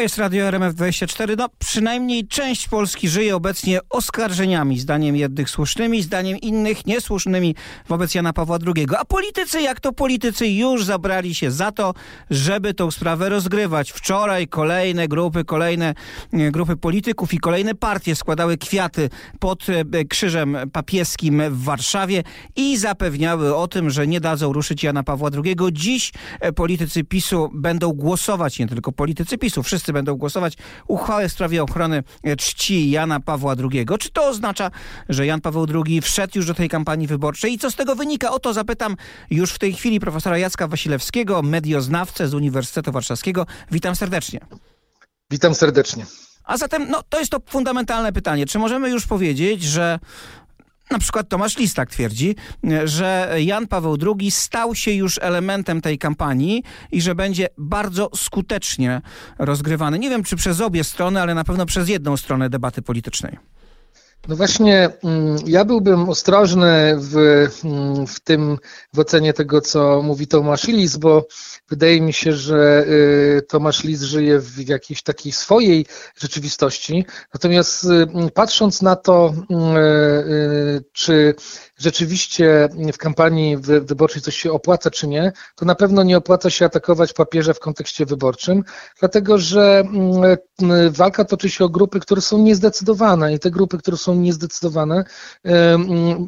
Jest Radio RMF24. No, przynajmniej część Polski żyje obecnie oskarżeniami, zdaniem jednych słusznymi, zdaniem innych niesłusznymi wobec Jana Pawła II. A politycy, jak to politycy, już zabrali się za to, żeby tą sprawę rozgrywać. Wczoraj kolejne grupy, kolejne e, grupy polityków i kolejne partie składały kwiaty pod e, krzyżem papieskim w Warszawie i zapewniały o tym, że nie dadzą ruszyć Jana Pawła II. Dziś e, politycy PiSu będą głosować, nie tylko politycy PiSu, wszyscy wszyscy będą głosować uchwałę w sprawie ochrony e, czci Jana Pawła II. Czy to oznacza, że Jan Paweł II wszedł już do tej kampanii wyborczej? I co z tego wynika? O to zapytam już w tej chwili profesora Jacka Wasilewskiego, medioznawcę z Uniwersytetu Warszawskiego. Witam serdecznie. Witam serdecznie. A zatem no, to jest to fundamentalne pytanie. Czy możemy już powiedzieć, że na przykład Tomasz Listak twierdzi, że Jan Paweł II stał się już elementem tej kampanii i że będzie bardzo skutecznie rozgrywany. Nie wiem, czy przez obie strony, ale na pewno przez jedną stronę debaty politycznej. No właśnie, mm, ja byłbym ostrożny w, mm, w tym, w ocenie tego, co mówi Tomasz Lis, bo wydaje mi się, że y, Tomasz Lis żyje w jakiejś takiej swojej rzeczywistości. Natomiast y, patrząc na to, y, czy rzeczywiście w kampanii wyborczej coś się opłaca, czy nie, to na pewno nie opłaca się atakować papieża w kontekście wyborczym, dlatego że walka toczy się o grupy, które są niezdecydowane i te grupy, które są niezdecydowane,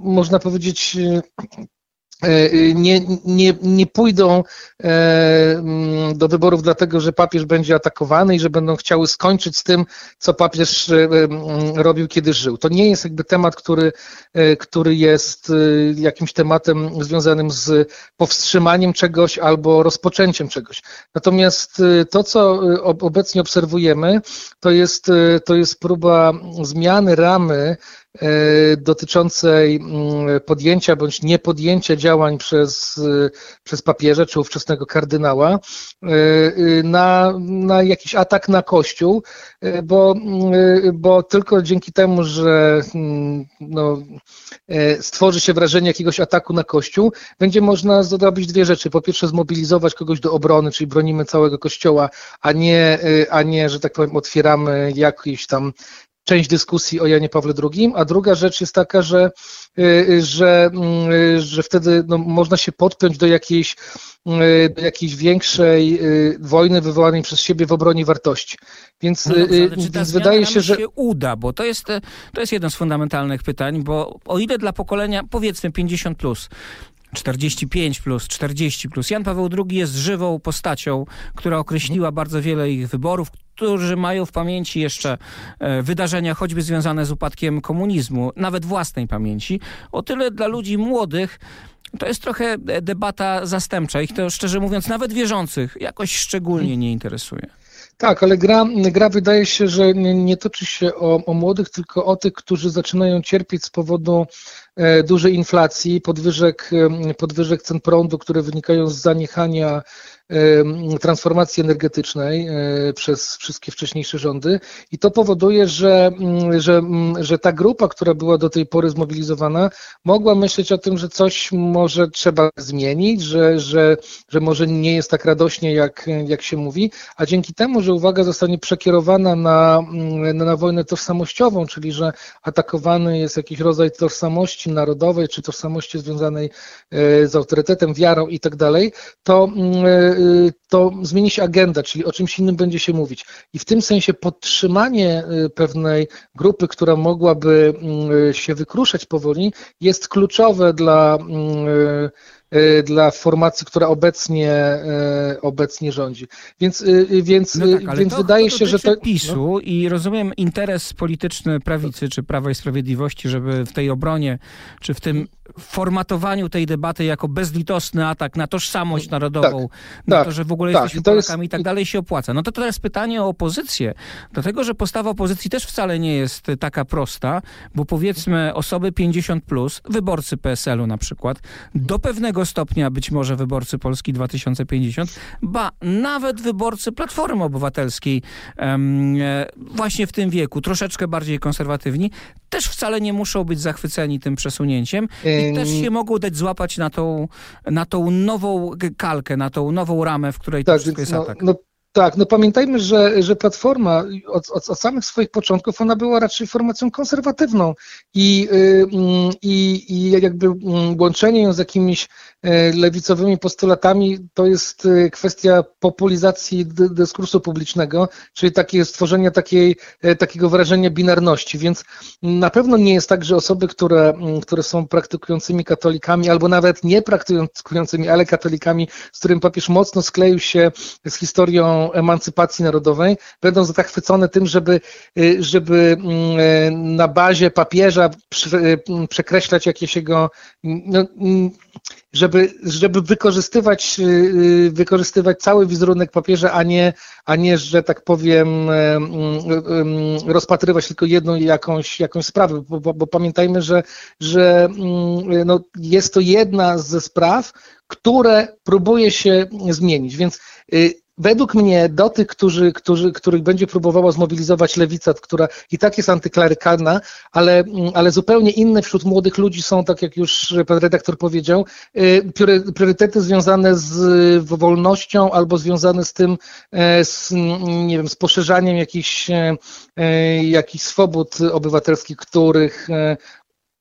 można powiedzieć, E, nie, nie, nie pójdą e, mm, do wyborów dlatego, że papież będzie atakowany i że będą chciały skończyć z tym, co papież e, mm, robił, kiedy żył. To nie jest jakby temat, który, który jest jakimś tematem związanym z powstrzymaniem czegoś albo rozpoczęciem czegoś. Natomiast to, co obecnie obserwujemy, to jest, to jest próba zmiany ramy E, dotyczącej mm, podjęcia bądź niepodjęcia działań przez, e, przez papieża czy ówczesnego kardynała e, na, na jakiś atak na Kościół, bo, mm, bo tylko dzięki temu, że mm, no, stworzy się wrażenie jakiegoś ataku na Kościół, będzie można zrobić dwie rzeczy. Po pierwsze zmobilizować kogoś do obrony, czyli bronimy całego Kościoła, a nie, a nie że tak powiem, otwieramy jakiś tam część dyskusji o Janie Pawle II, a druga rzecz jest taka, że, y, że, y, że wtedy no, można się podpiąć do jakiejś, y, do jakiejś większej wojny wywołanej przez siebie w obronie wartości. Więc, no dobrze, więc wydaje się, że się uda, bo to jest, to jest jedno z fundamentalnych pytań, bo o ile dla pokolenia powiedzmy 50 plus 45 plus, 40 plus. Jan Paweł II jest żywą postacią, która określiła bardzo wiele ich wyborów, którzy mają w pamięci jeszcze e, wydarzenia choćby związane z upadkiem komunizmu, nawet własnej pamięci. O tyle dla ludzi młodych to jest trochę debata zastępcza. Ich to szczerze mówiąc, nawet wierzących, jakoś szczególnie nie interesuje. Tak, ale gra, gra wydaje się, że nie, nie toczy się o, o, młodych, tylko o tych, którzy zaczynają cierpieć z powodu e, dużej inflacji, podwyżek, podwyżek cen prądu, które wynikają z zaniechania transformacji energetycznej e, przez wszystkie wcześniejsze rządy. I to powoduje, że, mm, że, mm, że ta grupa, która była do tej pory zmobilizowana, mogła myśleć o tym, że coś może trzeba zmienić, że, że, że może nie jest tak radośnie, jak, jak się mówi, a dzięki temu, że uwaga zostanie przekierowana na, mm, na wojnę tożsamościową, czyli że atakowany jest jakiś rodzaj tożsamości narodowej, czy tożsamości związanej e, z autorytetem, wiarą i tak dalej, to to zmieni się agenda, czyli o czymś innym będzie się mówić. I w tym sensie podtrzymanie y, pewnej grupy, która mogłaby y, się wykruszać powoli, jest kluczowe dla Y, dla formacji, która obecnie, y, obecnie rządzi. Więc, y, więc, no tak, więc to, wydaje to się, że to. PiSu no. i rozumiem interes polityczny prawicy czy Prawa i Sprawiedliwości, żeby w tej obronie, czy w tym formatowaniu tej debaty jako bezlitosny atak na tożsamość narodową, tak, na tak, to, że w ogóle tak, jesteśmy Polakami jest... i tak dalej się opłaca. No to teraz pytanie o opozycję, dlatego, że postawa opozycji też wcale nie jest taka prosta, bo powiedzmy osoby 50+, plus, wyborcy PSL-u na przykład, do pewnego stopnia być może wyborcy Polski 2050, ba nawet wyborcy Platformy Obywatelskiej e, właśnie w tym wieku, troszeczkę bardziej konserwatywni, też wcale nie muszą być zachwyceni tym przesunięciem i też się mogą dać złapać na tą, na tą nową kalkę, na tą nową ramę, w której tak, to wszystko jest no, atak. No Tak, no pamiętajmy, że, że Platforma od, od, od, samych swoich początków ona była raczej formacją konserwatywną i, y, mm, i, i jakby mm, łączenie ją z jakimiś lewicowymi postulatami to jest kwestia populizacji dyskursu publicznego, czyli takie stworzenia takiej, takiego wrażenia binarności, więc na pewno nie jest tak, że osoby, które, które są praktykującymi katolikami albo nawet nie praktykującymi, ale katolikami, z którym papież mocno skleił się z historią emancypacji narodowej, będą zachwycone tym, żeby, y, żeby mm, e, na bazie papieża y, przekreślać jakieś jego, no, mm, żeby, żeby wykorzystywać, y, wykorzystywać cały wizerunek papieża, a nie, a nie, że tak powiem, mm, rozpatrywać tylko jedną jakąś, jakąś sprawę, bo, bo, bo pamiętajmy, że, że no, jest to jedna ze spraw, które próbuje się zmienić, więc według mnie do tych, którzy, którzy, których będzie próbowała zmobilizować lewica, która i tak jest antyklerykalna, ale, ale zupełnie inne wśród młodych ludzi są, tak jak już pan redaktor powiedział, y, priorytety związane z wolnością albo związane z tym, e, z, nie wiem, z poszerzaniem jakichś, e, e, jakichś swobód obywatelskich, których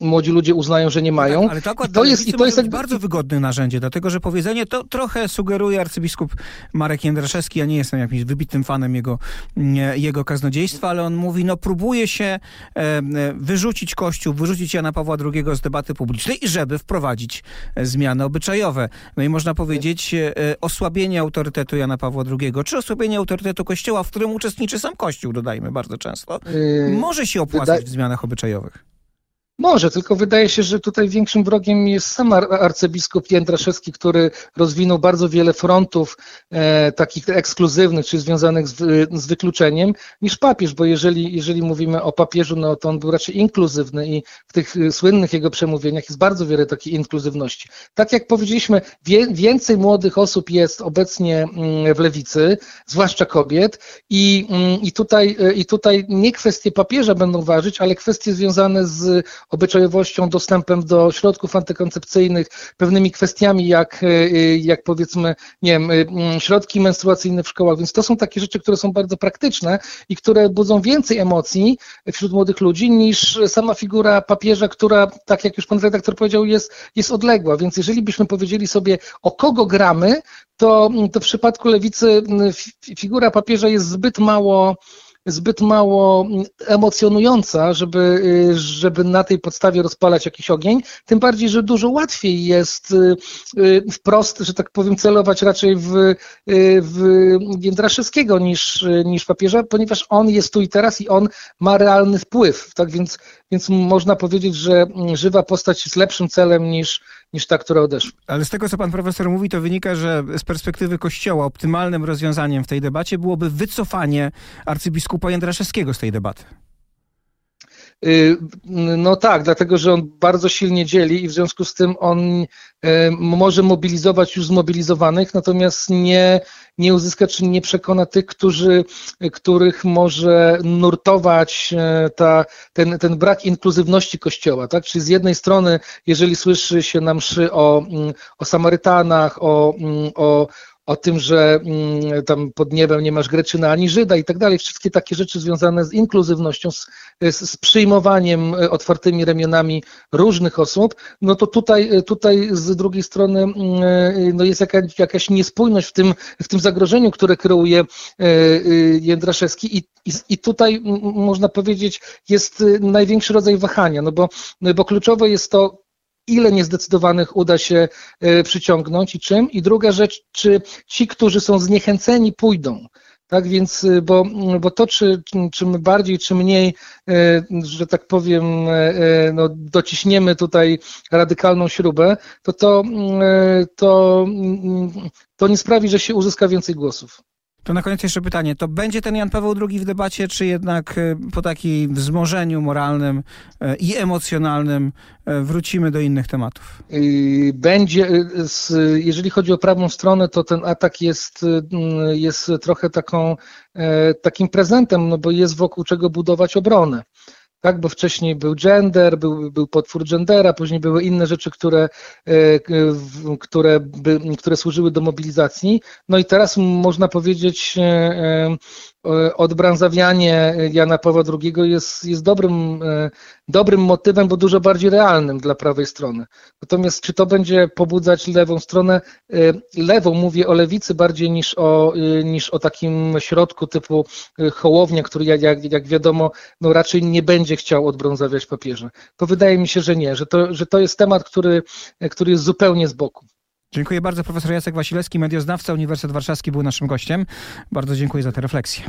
młodzi ludzie uznają, że nie mają. Tak, ale to, I to jest, i to jest jakby... bardzo wygodne narzędzie, dlatego że powiedzenie to trochę sugeruje arcybiskup Marek Jędraszewski. Ja nie jestem jakimś wybitnym fanem jego, jego kaznodziejstwa, ale on mówi, no próbuje się e, e, wyrzucić Kościół, wyrzucić Jana Pawła II z debaty publicznej, żeby wprowadzić e, zmiany obyczajowe. No i można powiedzieć osłabienie autorytetu Jana Pawła II, czy osłabienie autorytetu Kościoła, w którym uczestniczy sam Kościół, dodajmy bardzo często, yy, może się opłacać w zmianach obyczajowych. Może, tylko wydaje się, że tutaj większym wrogiem jest sam arcybiskup Jędraszewski, który rozwinął bardzo wiele frontów e, takich ekskluzywnych, czy związanych z, z, wykluczeniem, niż papież, bo jeżeli, jeżeli mówimy o papieżu, no to on był raczej inkluzywny i w tych słynnych jego przemówieniach jest bardzo wiele takiej inkluzywności. Tak jak powiedzieliśmy, wie, więcej młodych osób jest obecnie mm, w lewicy, zwłaszcza kobiet i, mm, i, tutaj, e, i tutaj nie kwestie papieża będą ważyć, ale kwestie związane z obyczajowością, dostępem do środków antykoncepcyjnych, pewnymi kwestiami jak, e, jak powiedzmy, nie wiem, e, środki menstruacyjne w szkołach, więc to są takie rzeczy, które są bardzo praktyczne i które budzą więcej emocji wśród młodych ludzi niż sama figura papieża, która, tak jak już pan redaktor powiedział, jest, jest odległa, więc jeżeli byśmy powiedzieli sobie, o kogo gramy, to, to w przypadku lewicy figura papieża jest zbyt mało zbyt mało emocjonująca, żeby, y, żeby na tej podstawie rozpalać jakiś ogień, tym bardziej, że dużo łatwiej jest y, y, wprost, że tak powiem, celować raczej w, w Jędraszewskiego niż, niż papieża, ponieważ on jest tu i teraz i on ma realny wpływ, tak więc, więc można powiedzieć, że żywa postać jest lepszym celem niż, niż ta, która odeszła. Ale z tego, co pan profesor mówi, to wynika, że z perspektywy Kościoła optymalnym rozwiązaniem w tej debacie byłoby wycofanie arcybiskupa Jędraszewskiego z tej debaty. Y, no tak, dlatego że on bardzo silnie dzieli i w związku z tym on y, może mobilizować już zmobilizowanych, natomiast nie, nie uzyska czy nie przekona tych, którzy, których może nurtować y, ta, ten, ten brak inkluzywności Kościoła. Tak? Czyli z jednej strony, jeżeli słyszy się na mszy o, o Samarytanach, o, o o tym, że mm, tam pod niebem nie masz Greczyna ani Żyda i tak dalej, wszystkie takie rzeczy związane z inkluzywnością, z, z przyjmowaniem e, otwartymi ramionami różnych osób, no to tutaj, e, tutaj z drugiej strony mm, e, no jest jakaś, jakaś niespójność w tym, w tym zagrożeniu, które kreuje Jędraszewski. I, i, i tutaj można powiedzieć jest największy rodzaj wahania, no bo, no bo kluczowe jest to, ile niezdecydowanych uda się e, przyciągnąć i czym. I druga rzecz, czy ci, którzy są zniechęceni, pójdą. Tak więc, e, bo, bo to, czy, czy my bardziej, czy mniej, e, że tak powiem, no, dociśniemy tutaj radykalną śrubę, to to, to to nie sprawi, że się uzyska więcej głosów. To na koniec jeszcze pytanie. To będzie ten Jan Paweł II w debacie, czy jednak e, po takim wzmożeniu moralnym e, i emocjonalnym e, wrócimy do innych tematów? Będzie, jeżeli chodzi o prawą stronę, to ten atak jest, jest trochę taką, takim prezentem, no bo jest wokół czego budować obronę. Tak, bo wcześniej był gender, był, był potwór gendera, później były inne rzeczy, które, które, by, które służyły do mobilizacji. No i teraz można powiedzieć, odbranzawianie Jana Pawła II jest, jest dobrym, dobrym motywem, bo dużo bardziej realnym dla prawej strony. Natomiast czy to będzie pobudzać lewą stronę? Lewą mówię o lewicy bardziej niż o, niż o takim środku typu Hołownia, który jak, jak, jak wiadomo, no raczej nie będzie chciał odbrązawiać papieża. To wydaje mi się, że nie, że to, że to jest temat, który, który jest zupełnie z boku. Dziękuję bardzo. Profesor Jacek Wasilewski, medioznawca, Uniwersytet Warszawski był naszym gościem. Bardzo dziękuję za tę refleksję.